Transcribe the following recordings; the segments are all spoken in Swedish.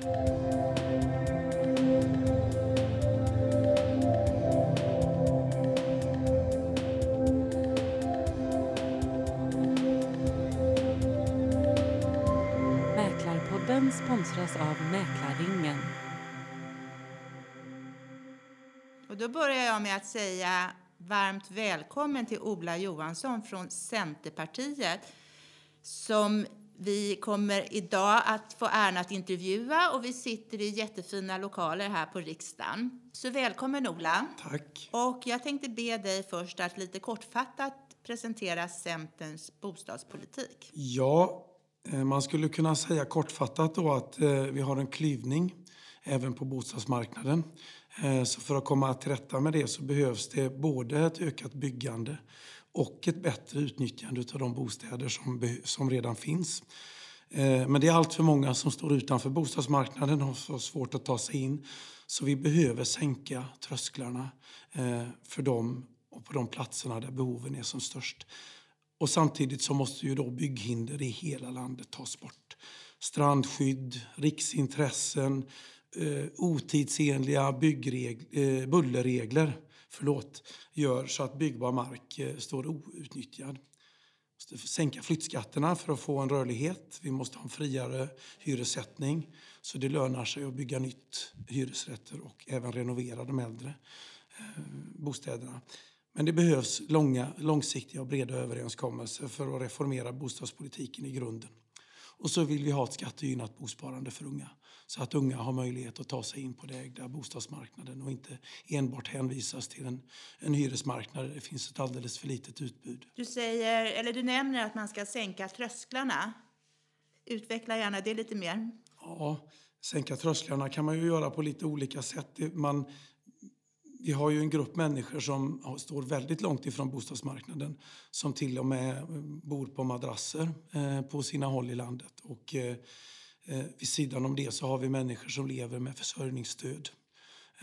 Mäklarpodden sponsras av Mäklarringen. Och då börjar jag med att säga varmt välkommen till Ola Johansson från Centerpartiet som vi kommer idag att få äran att intervjua och vi sitter i jättefina lokaler här på riksdagen. Så välkommen Ola. Tack. Och jag tänkte be dig först att lite kortfattat presentera Centerns bostadspolitik. Ja, eh, man skulle kunna säga kortfattat då att eh, vi har en klyvning även på bostadsmarknaden. Eh, så för att komma till rätta med det så behövs det både ett ökat byggande och ett bättre utnyttjande av de bostäder som, som redan finns. Eh, men det är allt för många som står utanför bostadsmarknaden och har svårt att ta sig in. Så vi behöver sänka trösklarna eh, för dem och på de platserna där behoven är som störst. Och samtidigt så måste ju då bygghinder i hela landet tas bort. Strandskydd, riksintressen, eh, otidsenliga byggregler, bullerregler förlåt, gör så att byggbar mark eh, står outnyttjad. Vi måste sänka flyttskatterna för att få en rörlighet. Vi måste ha en friare hyressättning så det lönar sig att bygga nytt hyresrätter och även renovera de äldre eh, bostäderna. Men det behövs långa, långsiktiga och breda överenskommelser för att reformera bostadspolitiken i grunden. Och så vill vi ha ett skattegynnat bosparande för unga så att unga har möjlighet att ta sig in på den ägda bostadsmarknaden och inte enbart hänvisas till en, en hyresmarknad där det finns ett alldeles för litet utbud. Du, säger, eller du nämner att man ska sänka trösklarna. Utveckla gärna det lite mer. Ja, sänka trösklarna kan man ju göra på lite olika sätt. Man, vi har ju en grupp människor som står väldigt långt ifrån bostadsmarknaden som till och med bor på madrasser eh, på sina håll i landet. Och eh, Eh, vid sidan om det så har vi människor som lever med försörjningsstöd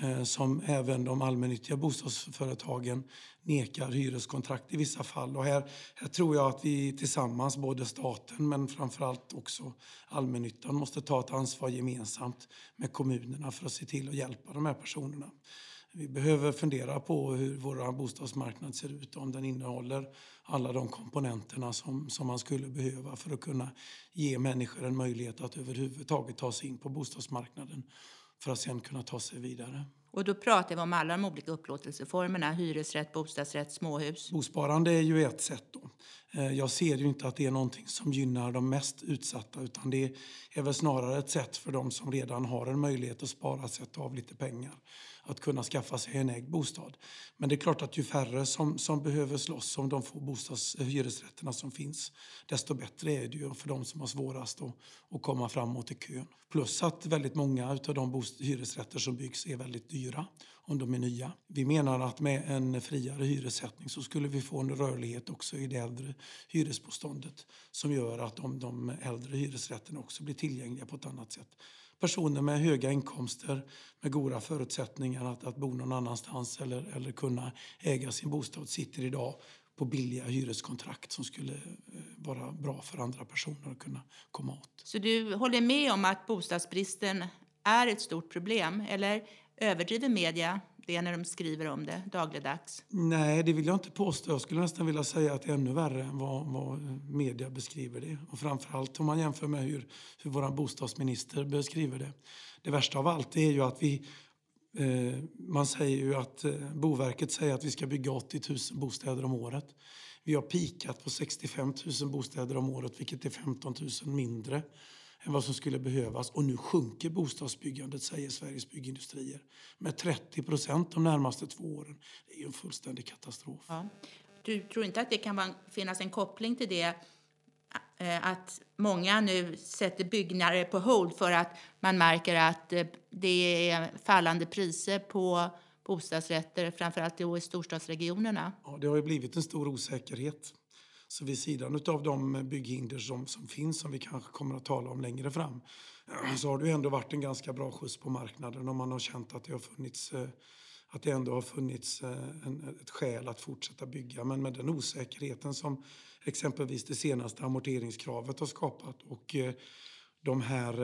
eh, som även de allmännyttiga bostadsföretagen nekar hyreskontrakt i vissa fall. Och här, här tror jag att vi tillsammans, både staten men framförallt också allmännyttan, måste ta ett ansvar gemensamt med kommunerna för att se till att hjälpa de här personerna. Vi behöver fundera på hur vår bostadsmarknad ser ut om den innehåller alla de komponenterna som, som man skulle behöva för att kunna ge människor en möjlighet att överhuvudtaget ta sig in på bostadsmarknaden för att sen kunna ta sig vidare. Och då pratar vi om alla de olika upplåtelseformerna, hyresrätt, bostadsrätt, småhus. Bosparande är ju ett sätt. Då. Eh, jag ser ju inte att det är någonting som gynnar de mest utsatta utan det är väl snarare ett sätt för de som redan har en möjlighet att spara, sätta av lite pengar att kunna skaffa sig en ägd bostad. Men det är klart att ju färre som, som behöver slåss om de få bostads, hyresrätterna som finns, desto bättre är det ju för de som har svårast att, att komma framåt i kön. Plus att väldigt många av de hyresrätter som byggs är väldigt dyra om de är nya. Vi menar att med en friare hyressättning så skulle vi få en rörlighet också i det äldre hyresbeståndet som gör att de, de äldre hyresrätterna också blir tillgängliga på ett annat sätt personer med höga inkomster, med goda förutsättningar att, att bo någon annanstans eller, eller kunna äga sin bostad sitter idag på billiga hyreskontrakt som skulle eh, vara bra för andra personer att kunna komma åt. Så du håller med om att bostadsbristen är ett stort problem, eller överdriver media det när de skriver om det dagligdags? Nej, det vill jag inte påstå. Jag skulle nästan vilja säga att det är ännu värre än vad, vad media beskriver det. Och framförallt om man jämför med hur, hur vår bostadsminister beskriver det. Det värsta av allt är ju att vi eh, man säger ju att eh, Boverket säger att vi ska bygga 80 000 bostäder om året. Vi har pikat på 65 000 bostäder om året, vilket är 15 000 mindre än vad som skulle behövas. Och nu sjunker bostadsbyggandet, säger Sveriges byggindustrier, med 30 procent de närmaste två åren. Det är ju en fullständig katastrof. Ja. Du tror inte att det kan finnas en koppling till det eh, att många nu sätter byggnader på hold för att man märker att eh, det är fallande priser på bostadsrätter, framförallt i storstadsregionerna? Ja, det har ju blivit en stor osäkerhet. Så vid sidan av de bygghinder som, som finns, som vi kanske kommer att tala om längre fram, så har det ändå varit en ganska bra skjuts på marknaden och man har känt att det har funnits eh, att det ändå har funnits eh, en, ett skäl att fortsätta bygga. Men med den osäkerheten som exempelvis det senaste amorteringskravet har skapat och eh, de här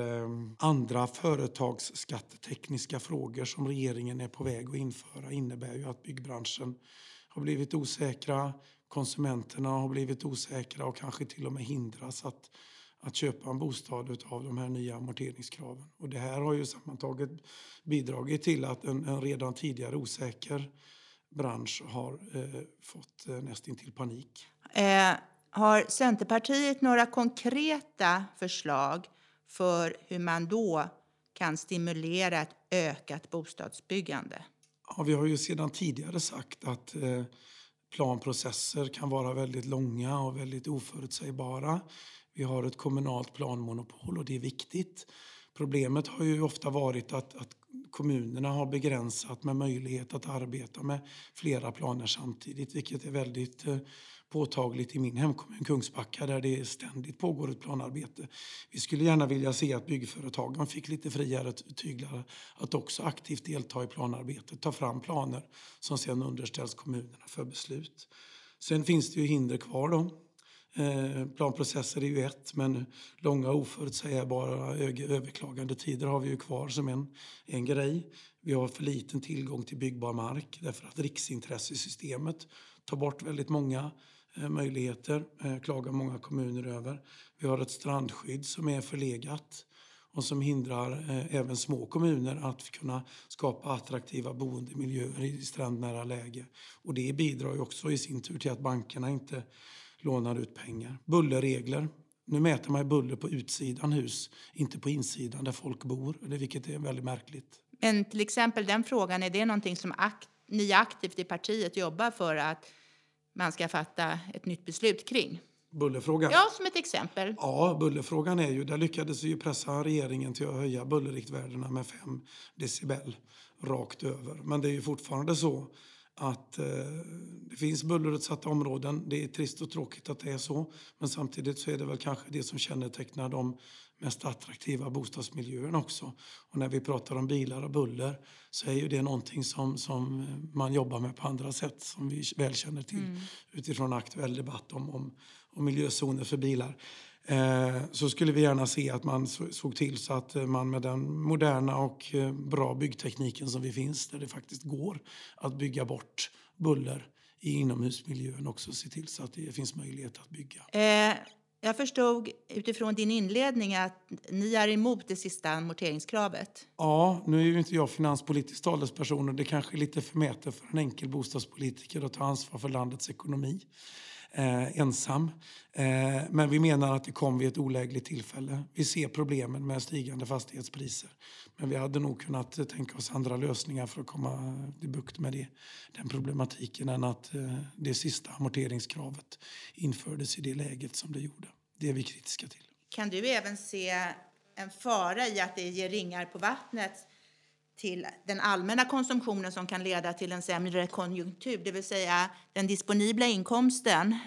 andra företagsskattetekniska frågor som regeringen är på väg att införa innebär ju att byggbranschen har blivit osäkra, konsumenterna har blivit osäkra och kanske till och med hindras att, att köpa en bostad av de här nya amorteringskraven. Och det här har ju sammantaget bidragit till att en, en redan tidigare osäker bransch har eh, fått eh, nästintill panik. Eh, har Centerpartiet några konkreta förslag för hur man då kan stimulera ett ökat bostadsbyggande? Ja, vi har ju sedan tidigare sagt att eh, planprocesser kan vara väldigt långa och väldigt oförutsägbara. Vi har ett kommunalt planmonopol och det är viktigt. Problemet har ju ofta varit att, att kommunerna har begränsat med möjlighet att arbeta med flera planer samtidigt, vilket är väldigt eh, påtagligt i min hemkommun Kungsbacka där det ständigt pågår ett planarbete. Vi skulle gärna vilja se att byggföretagen fick lite friare tyglar att också aktivt delta i planarbetet, ta fram planer som sedan underställs kommunerna för beslut. Sen finns det ju hinder kvar då. Eh, planprocesser är ju ett, men långa oförutsägbara överklagandetider har vi ju kvar som en, en grej. Vi har för liten tillgång till byggbar mark därför att riksintressesystemet tar bort väldigt många Eh, möjligheter, eh, klagar många kommuner över. Vi har ett strandskydd som är förlegat och som hindrar eh, även små kommuner att kunna skapa attraktiva boendemiljöer i strandnära läge. Och det bidrar ju också i sin tur till att bankerna inte lånar ut pengar. Bullerregler. Nu mäter man buller på utsidan hus, inte på insidan där folk bor, vilket är väldigt märkligt. Men till exempel den frågan, är det någonting som akt ni aktivt i partiet jobbar för att man ska fatta ett nytt beslut kring. Bullerfrågan? Ja, som ett exempel. Ja, bullerfrågan är ju, där lyckades ju pressa regeringen till att höja bullerriktvärdena med 5 decibel rakt över. Men det är ju fortfarande så att eh, det finns bullerutsatta områden. Det är trist och tråkigt att det är så. Men samtidigt så är det väl kanske det som kännetecknar de mest attraktiva bostadsmiljöerna också. Och när vi pratar om bilar och buller så är ju det någonting som, som man jobbar med på andra sätt som vi väl känner till mm. utifrån aktuell debatt om, om, om miljözoner för bilar. Eh, så skulle vi gärna se att man såg till så att man med den moderna och eh, bra byggtekniken som vi finns där det faktiskt går att bygga bort buller i inomhusmiljön också se till så att det finns möjlighet att bygga. Eh, jag förstod utifrån din inledning att ni är emot det sista amorteringskravet. Ja, nu är ju inte jag finanspolitisk talesperson och det kanske är lite förmätet för en enkel bostadspolitiker att ta ansvar för landets ekonomi eh, ensam. Eh, men vi menar att det kom vid ett olägligt tillfälle. Vi ser problemen med stigande fastighetspriser. Men vi hade nog kunnat eh, tänka oss andra lösningar för att komma eh, till bukt med det, den problematiken än att eh, det sista amorteringskravet infördes i det läget som det gjorde. Det är vi kritiska till. Kan du även se en fara i att det ger ringar på vattnet till den allmänna konsumtionen som kan leda till en sämre konjunktur, det vill säga den disponibla inkomsten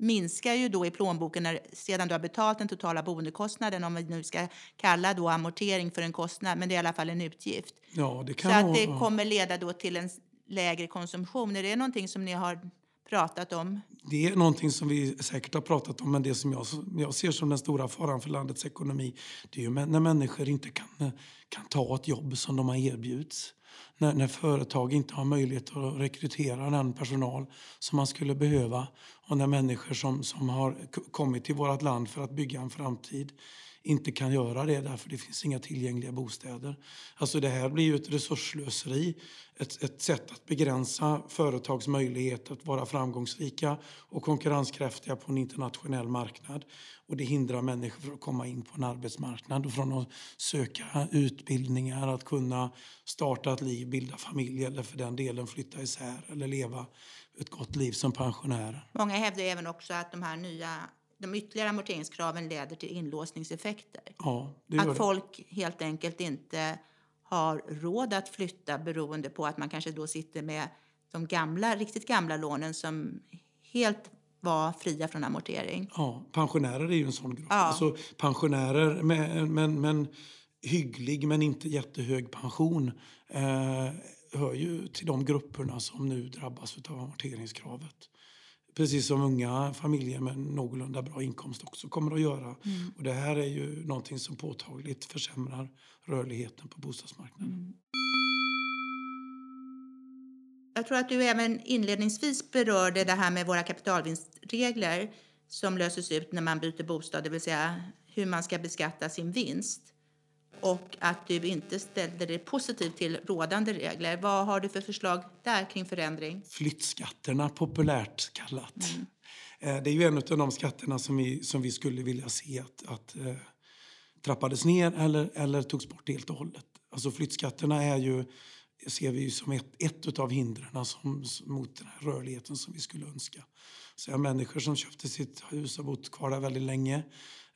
minskar ju då i plånboken när, sedan du har betalt den totala boendekostnaden, om vi nu ska kalla då amortering för en kostnad, men det är i alla fall en utgift. Ja, det kan Så att det kommer leda då till en lägre konsumtion. Är det någonting som ni har pratat om? Det är någonting som vi säkert har pratat om, men det som jag, jag ser som den stora faran för landets ekonomi, det är ju när människor inte kan, kan ta ett jobb som de har erbjudits. När, när företag inte har möjlighet att rekrytera den personal som man skulle behöva och när människor som, som har kommit till vårt land för att bygga en framtid inte kan göra det därför det finns inga tillgängliga bostäder. Alltså det här blir ju ett resursslöseri, ett, ett sätt att begränsa företags möjlighet att vara framgångsrika och konkurrenskraftiga på en internationell marknad. Och det hindrar människor från att komma in på en arbetsmarknad och från att söka utbildningar, att kunna starta ett liv, bilda familj eller för den delen flytta isär eller leva ett gott liv som pensionärer. Många hävdar även också att de här nya de ytterligare amorteringskraven leder till inlåsningseffekter. Ja, att det. folk helt enkelt inte har råd att flytta beroende på att man kanske då sitter med de gamla, riktigt gamla lånen som helt var fria från amortering. Ja, pensionärer är ju en sån grupp. Ja. Alltså, pensionärer med, men, men hygglig men inte jättehög pension eh, hör ju till de grupperna som nu drabbas av amorteringskravet. Precis som unga familjer med någorlunda bra inkomst också kommer att göra. Mm. Och det här är ju någonting som påtagligt försämrar rörligheten på bostadsmarknaden. Mm. Jag tror att du även inledningsvis berörde det här med våra kapitalvinstregler som löses ut när man byter bostad, det vill säga hur man ska beskatta sin vinst och att du inte ställde dig positiv till rådande regler. Vad har du för förslag där kring förändring? Flyttskatterna, populärt kallat. Mm. Eh, det är ju en av de skatterna som vi, som vi skulle vilja se att, att eh, trappades ner eller, eller togs bort helt och hållet. Alltså flyttskatterna är ju, ser vi ju som ett, ett av hindren som, mot den här rörligheten som vi skulle önska. Så människor som köpte sitt hus och bott kvar där väldigt länge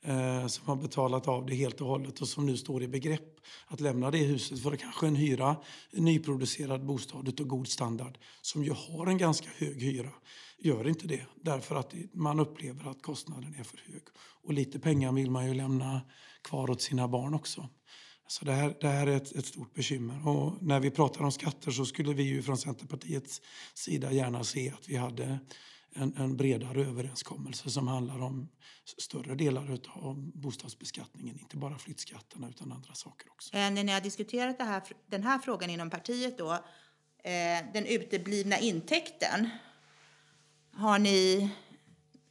eh, som har betalat av det helt och hållet och som nu står i begrepp att lämna det huset för kanske en hyra, en nyproducerad bostad av god standard som ju har en ganska hög hyra, gör inte det därför att man upplever att kostnaden är för hög. Och lite pengar vill man ju lämna kvar åt sina barn också. Så det här, det här är ett, ett, stort bekymmer. Och när vi pratar om skatter så skulle vi ju från Centerpartiets sida gärna se att vi hade en, en bredare överenskommelse som handlar om större delar av bostadsbeskattningen. Inte bara flyttskatterna utan andra saker också. Eh, när ni har diskuterat här, den här frågan inom partiet då, eh, den uteblivna intäkten. Har ni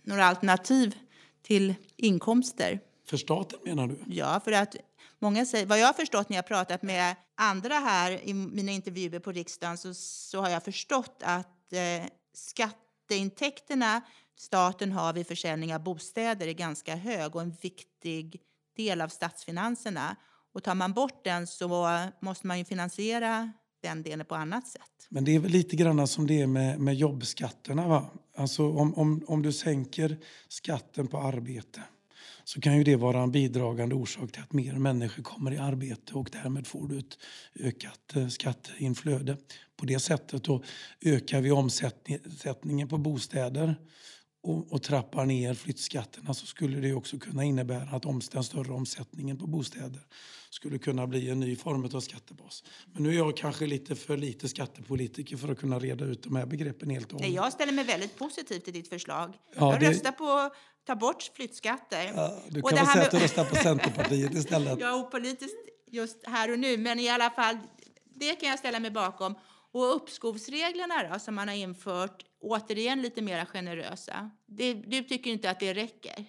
några alternativ till inkomster? För staten menar du? Ja, för att många säger, vad jag har förstått när jag pratat med andra här i mina intervjuer på riksdagen så, så har jag förstått att eh, skatt skatteintäkterna staten har vid försäljning av bostäder är ganska hög och en viktig del av statsfinanserna. Och tar man bort den så måste man ju finansiera den delen på annat sätt. Men det är väl lite grann som det är med, med jobbskatterna. Va? Alltså om, om, om du sänker skatten på arbete så kan ju det vara en bidragande orsak till att mer människor kommer i arbete och därmed får du ett ökat eh, skatteinflöde. På det sättet då ökar vi omsättningen på bostäder och, och trappar ner flyttskatterna så skulle det också kunna innebära att om, den större omsättningen på bostäder skulle kunna bli en ny form av skattebas. Men nu är jag kanske lite för lite skattepolitiker för att kunna reda ut de här begreppen helt och hållet. Jag ställer mig väldigt positiv till ditt förslag. Ja, jag det... röstar på ta bort flyttskatter. Ja, du kan väl säga med... att du röstar på Centerpartiet istället. ja, opolitiskt just här och nu, men i alla fall, det kan jag ställa mig bakom. Och uppskovsreglerna då, som man har infört, återigen lite mer generösa. Det, du tycker inte att det räcker?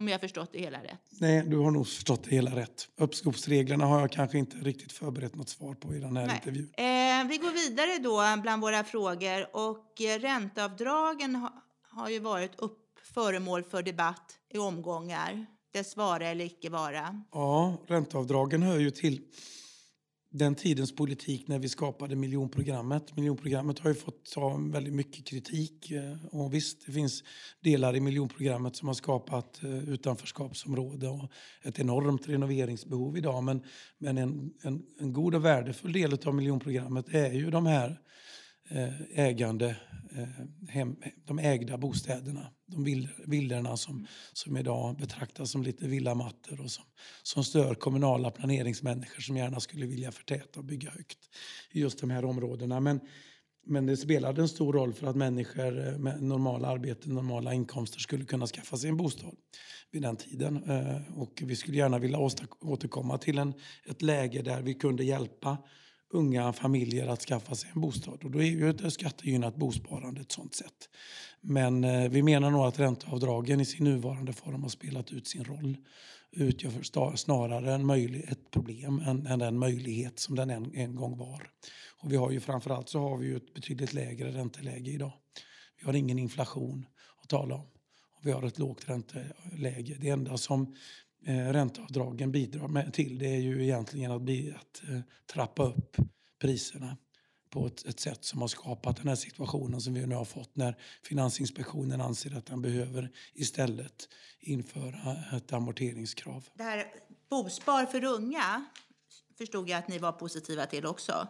Om jag har förstått det hela rätt. Nej, du har nog förstått det hela rätt. Uppskovsreglerna har jag kanske inte riktigt förberett något svar på i den här Nej. intervjun. Eh, vi går vidare då bland våra frågor och eh, ränteavdragen ha, har ju varit upp, föremål för debatt i omgångar. Dess vara eller icke vara. Ja, ränteavdragen hör ju till den tidens politik när vi skapade miljonprogrammet. Miljonprogrammet har ju fått ta väldigt mycket kritik. Eh, och visst, det finns delar i miljonprogrammet som har skapat eh, utanförskapsområde och ett enormt renoveringsbehov idag. Men, men en, en, en god och värdefull del av miljonprogrammet är ju de här Eh, Eh, ägande, eh, hem, de ägda bostäderna. De villorna som, som idag betraktas som lite villamattor och som, som stör kommunala planeringsmänniskor som gärna skulle vilja förtäta och bygga högt i just de här områdena. Men, men det spelade en stor roll för att människor med normala arbeten, normala inkomster skulle kunna skaffa sig en bostad vid den tiden. Eh, och vi skulle gärna vilja återkomma till en, ett läge där vi kunde hjälpa unga familjer att skaffa sig en bostad. Och då är ju ett skattegynnat bosparande ett sånt sätt. Men eh, vi menar nog att ränteavdragen i sin nuvarande form har spelat ut sin roll. Utgör snarare en möjlig, ett problem än, än den möjlighet som den en, en gång var. Och vi har ju framförallt så har vi ju ett betydligt lägre ränteläge idag. Vi har ingen inflation att tala om. Och vi har ett lågt ränteläge. Det enda som eh, ränteavdragen bidrar med till det är ju egentligen att, bli, att eh, trappa upp priserna på ett, ett, sätt som har skapat den här situationen som vi nu har fått när Finansinspektionen anser att den behöver istället införa ett amorteringskrav. Det här bospar för unga förstod jag att ni var positiva till också.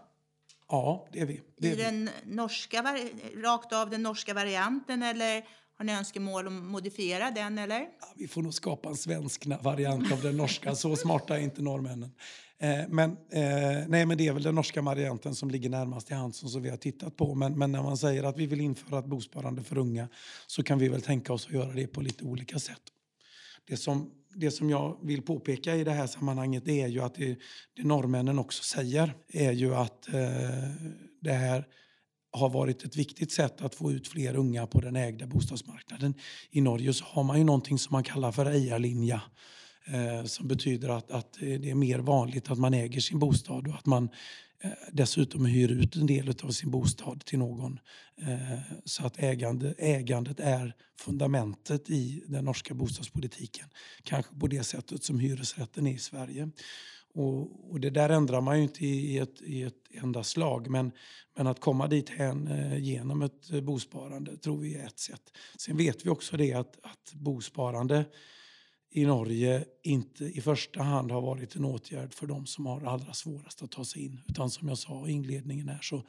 Ja, det är vi. Det är I den norska, rakt av den norska varianten eller har ni önskemål om att modifiera den eller? Ja, vi får nog skapa en svensk variant av den norska. Så smarta är inte norrmännen. Eh, men, eh, nej, men det är väl den norska varianten som ligger närmast i hands som vi har tittat på. Men, men, när man säger att vi vill införa ett bosparande för unga så kan vi väl tänka oss att göra det på lite olika sätt. Det som, det som jag vill påpeka i det här sammanhanget är ju att det, det norrmännen också säger är ju att eh, det här har varit ett viktigt sätt att få ut fler unga på den ägda bostadsmarknaden. I Norge så har man ju någonting som man kallar för ejarlinja eh, som betyder att, att det är mer vanligt att man äger sin bostad och att man eh, dessutom hyr ut en del av sin bostad till någon. Eh, så att ägande, ägandet är fundamentet i den norska bostadspolitiken. Kanske på det sättet som hyresrätten är i Sverige. Och, och, det där ändrar man ju inte i ett, i ett enda slag. Men, men att komma dit hen eh, genom ett eh, bosparande tror vi är ett sätt. Sen vet vi också det att, att bosparande i Norge inte i första hand har varit en åtgärd för de som har allra svårast att ta sig in. Utan som jag sa i inledningen här så,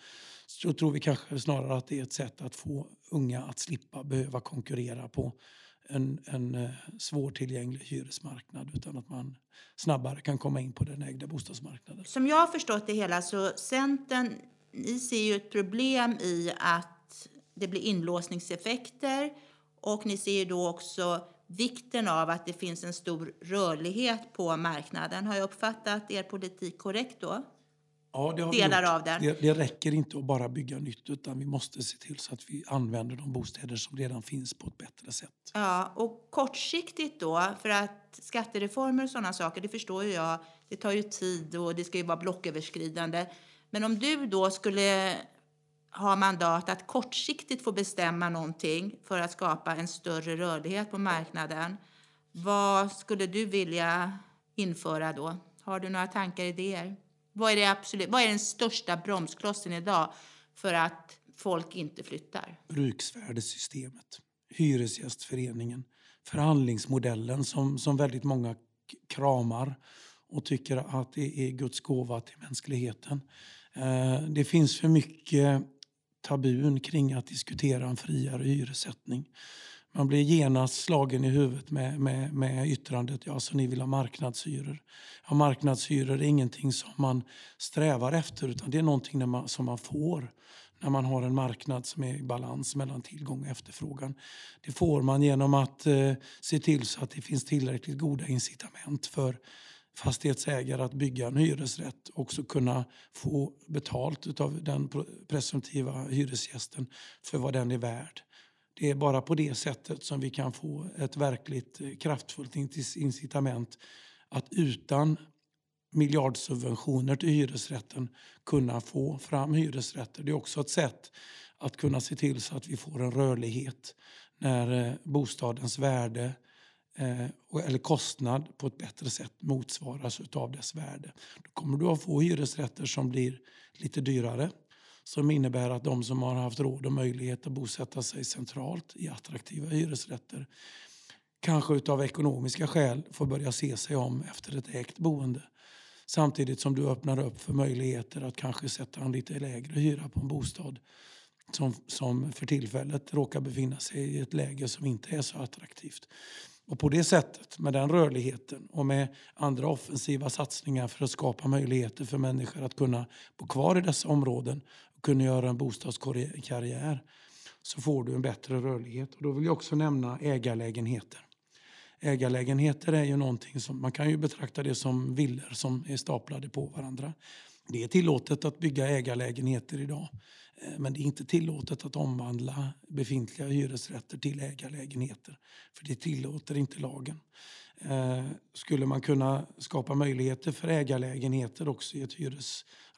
så tror vi kanske snarare att det är ett sätt att få unga att slippa behöva konkurrera på en, en eh, svårtillgänglig hyresmarknad utan att man snabbare kan komma in på den ägda bostadsmarknaden. Som jag har förstått det hela så Centern, ni ser ju ett problem i att det blir inlåsningseffekter och ni ser ju då också vikten av att det finns en stor rörlighet på marknaden. Har jag uppfattat er politik korrekt då? Ja, det delar av den. Det, det, räcker inte att bara bygga nytt utan vi måste se till så att vi använder de bostäder som redan finns på ett bättre sätt. Ja, och kortsiktigt då, för att skattereformer och sådana saker, det förstår ju jag, det tar ju tid och det ska ju vara blocköverskridande. Men om du då skulle ha mandat att kortsiktigt få bestämma någonting för att skapa en större rörlighet på marknaden, vad skulle du vilja införa då? Har du några tankar, idéer? Vad är, det absolut, vad är den största bromsklossen idag för att folk inte flyttar? Bruksvärdessystemet, Hyresgästföreningen, förhandlingsmodellen som, som väldigt många kramar och tycker att det är Guds gåva till mänskligheten. Eh, det finns för mycket tabun kring att diskutera en friare hyressättning. Man blir genast slagen i huvudet med, med, med yttrandet ja, så ni vill ha marknadshyror. Ja, marknadshyror är ingenting som man strävar efter utan det är någonting man, som man får när man har en marknad som är i balans mellan tillgång och efterfrågan. Det får man genom att eh, se till så att det finns tillräckligt goda incitament för fastighetsägare att bygga en hyresrätt och också kunna få betalt av den presumtiva hyresgästen för vad den är värd. Det är bara på det sättet som vi kan få ett verkligt eh, kraftfullt incitament att utan miljardsubventioner till hyresrätten kunna få fram hyresrätter. Det är också ett sätt att kunna se till så att vi får en rörlighet när eh, bostadens värde eh, eller kostnad på ett bättre sätt motsvaras av dess värde. Då kommer du att få hyresrätter som blir lite dyrare som innebär att de som har haft råd och möjlighet att bosätta sig centralt i attraktiva hyresrätter kanske av ekonomiska skäl får börja se sig om efter ett ägt boende. Samtidigt som du öppnar upp för möjligheter att kanske sätta en lite lägre hyra på en bostad som, som för tillfället råkar befinna sig i ett läge som inte är så attraktivt. Och på det sättet, med den rörligheten och med andra offensiva satsningar för att skapa möjligheter för människor att kunna bo kvar i dessa områden kunna göra en bostadskarriär så får du en bättre rörlighet. Och då vill jag också nämna ägarlägenheter. Ägarlägenheter är ju någonting som man kan ju betrakta det som villor som är staplade på varandra. Det är tillåtet att bygga ägarlägenheter idag. Eh, men det är inte tillåtet att omvandla befintliga hyresrätter till ägarlägenheter. För det tillåter inte lagen. Eh, skulle man kunna skapa möjligheter för ägarlägenheter också i ett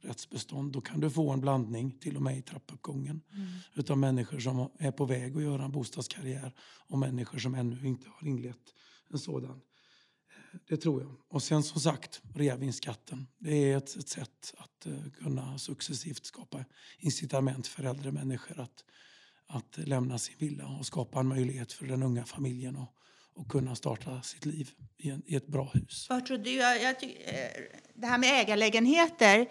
hyresrättsbestånd då kan du få en blandning, till och med i trappuppgången, mm. utav människor som är på väg att göra en bostadskarriär och människor som ännu inte har inlett en sådan. Det tror jag. Och sen som sagt, reavinstskatten. Det är ett, ett sätt att uh, kunna successivt skapa incitament för äldre människor att, att lämna sin villa och skapa en möjlighet för den unga familjen att och kunna starta sitt liv i, en, i ett bra hus. Vad tror du? Jag, jag, eh, det här med ägarlägenheter,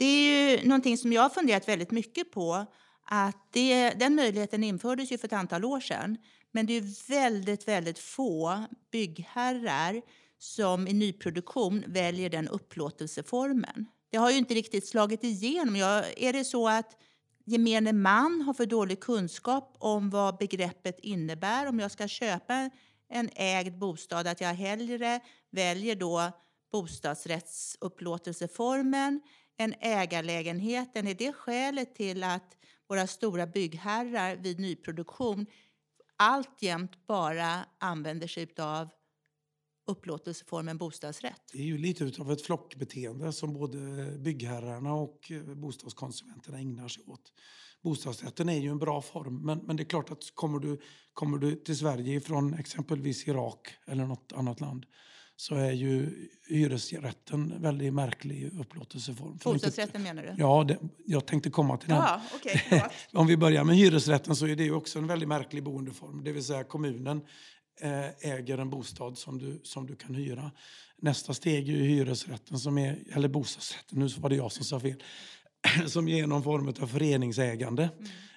det är ju någonting som jag har funderat väldigt mycket på. Att det, den möjligheten infördes ju för ett antal år sedan. Men det är väldigt, väldigt få byggherrar som i nyproduktion väljer den upplåtelseformen. Det har ju inte riktigt slagit igenom. Jag, är det så att gemene man har för dålig kunskap om vad begreppet innebär om jag ska köpa en ägd bostad, att jag hellre väljer då bostadsrättsupplåtelseformen en ägarlägenhet, Är det skälet till att våra stora byggherrar vid nyproduktion alltjämt bara använder sig av upplåtelseformen bostadsrätt? Det är ju lite av ett flockbeteende som både byggherrarna och eh, bostadskonsumenterna ägnar sig åt. Bostadsrätten är ju en bra form, men, men det är klart att kommer du, kommer du till Sverige från exempelvis Irak eller något annat land så är ju hyresrätten en väldigt märklig upplåtelseform. Bostadsrätten menar du? Ja, det, jag tänkte komma till den. Okay, Om vi börjar med hyresrätten så är det också en väldigt märklig boendeform. Det vill säga kommunen eh, äger en bostad som du, som du kan hyra. Nästa steg är hyresrätten, som är, eller bostadsrätten, nu var det jag som sa fel, som är någon form av föreningsägande.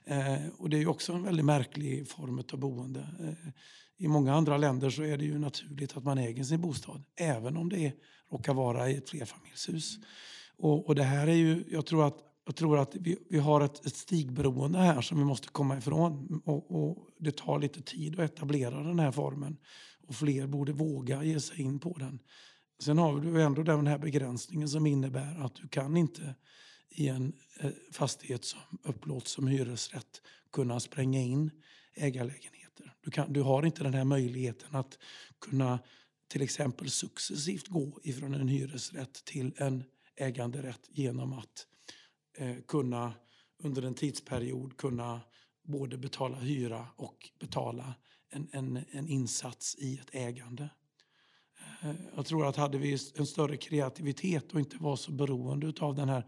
Mm. Eh, och det är också en väldigt märklig form av boende. Eh, i många andra länder så är det ju naturligt att man äger sin bostad, även om det råkar vara i ett flerfamiljshus. Och, och det här är ju, jag tror att, jag tror att vi, vi har ett, ett stigberoende här som vi måste komma ifrån. Och, och, det tar lite tid att etablera den här formen. Och fler borde våga ge sig in på den. Sen har du ändå den här begränsningen som innebär att du kan inte i en eh, fastighet som upplåts som hyresrätt kunna spränga in ägarlägenhet möjligheter. Du, kan, du har inte den här möjligheten att kunna till exempel successivt gå ifrån en hyresrätt till en äganderätt genom att eh, kunna under en tidsperiod kunna både betala hyra och betala en, en, en insats i ett ägande. Eh, jag tror att hade vi en större kreativitet och inte var så beroende av den här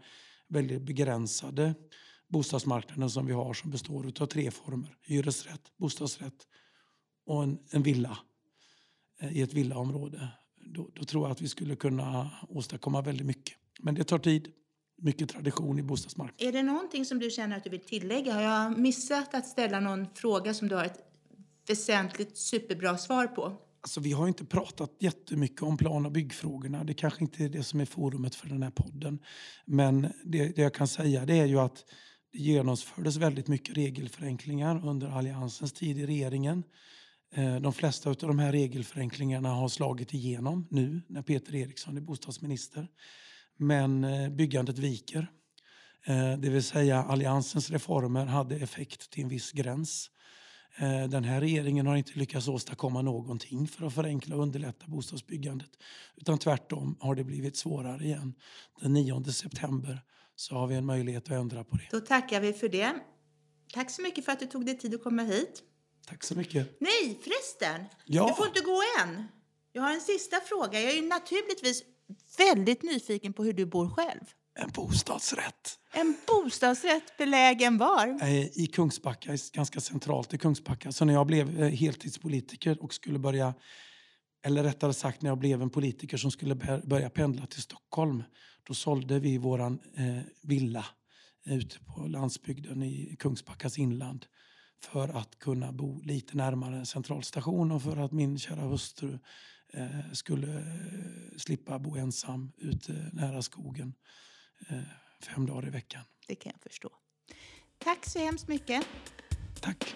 väldigt begränsade bostadsmarknaden som vi har som består av tre former. Hyresrätt, bostadsrätt och en, en villa eh, i ett villaområde. Då, då, tror jag att vi skulle kunna åstadkomma väldigt mycket. Men det tar tid. Mycket tradition i bostadsmarknaden. Är det någonting som du känner att du vill tillägga? Har jag missat att ställa någon fråga som du har ett väsentligt superbra svar på? Alltså, vi har inte pratat jättemycket om plan och byggfrågorna. Det kanske inte är det som är forumet för den här podden. Men det, det jag kan säga det är ju att det genomfördes väldigt mycket regelförenklingar under Alliansens tid i regeringen. Eh, de flesta av de här regelförenklingarna har slagit igenom nu när Peter Eriksson är bostadsminister. Men eh, byggandet viker. Eh, det vill säga Alliansens reformer hade effekt till en viss gräns. Den här regeringen har inte lyckats åstadkomma någonting för att förenkla och underlätta bostadsbyggandet. Utan tvärtom har det blivit svårare igen. Den 9 september så har vi en möjlighet att ändra på det. Då tackar vi för det. Tack så mycket för att du tog dig tid att komma hit. Tack så mycket. Nej, förresten. Ja. Du får inte gå än. Jag har en sista fråga. Jag är naturligtvis väldigt nyfiken på hur du bor själv. En bostadsrätt. En bostadsrätt belägen var? Eh, I Kungsbacka, ganska centralt i Kungsbacka. Så när jag blev eh, heltidspolitiker och skulle börja, eller rättare sagt när jag blev en politiker som skulle börja pendla till Stockholm, då sålde vi våran eh, villa ute på landsbygden i Kungsbackas inland för att kunna bo lite närmare centralstation och för att min kära hustru eh, skulle eh, slippa bo ensam ute nära skogen eh, fem dagar i veckan. Det kan jag förstå. Tack så hemskt mycket. Tack.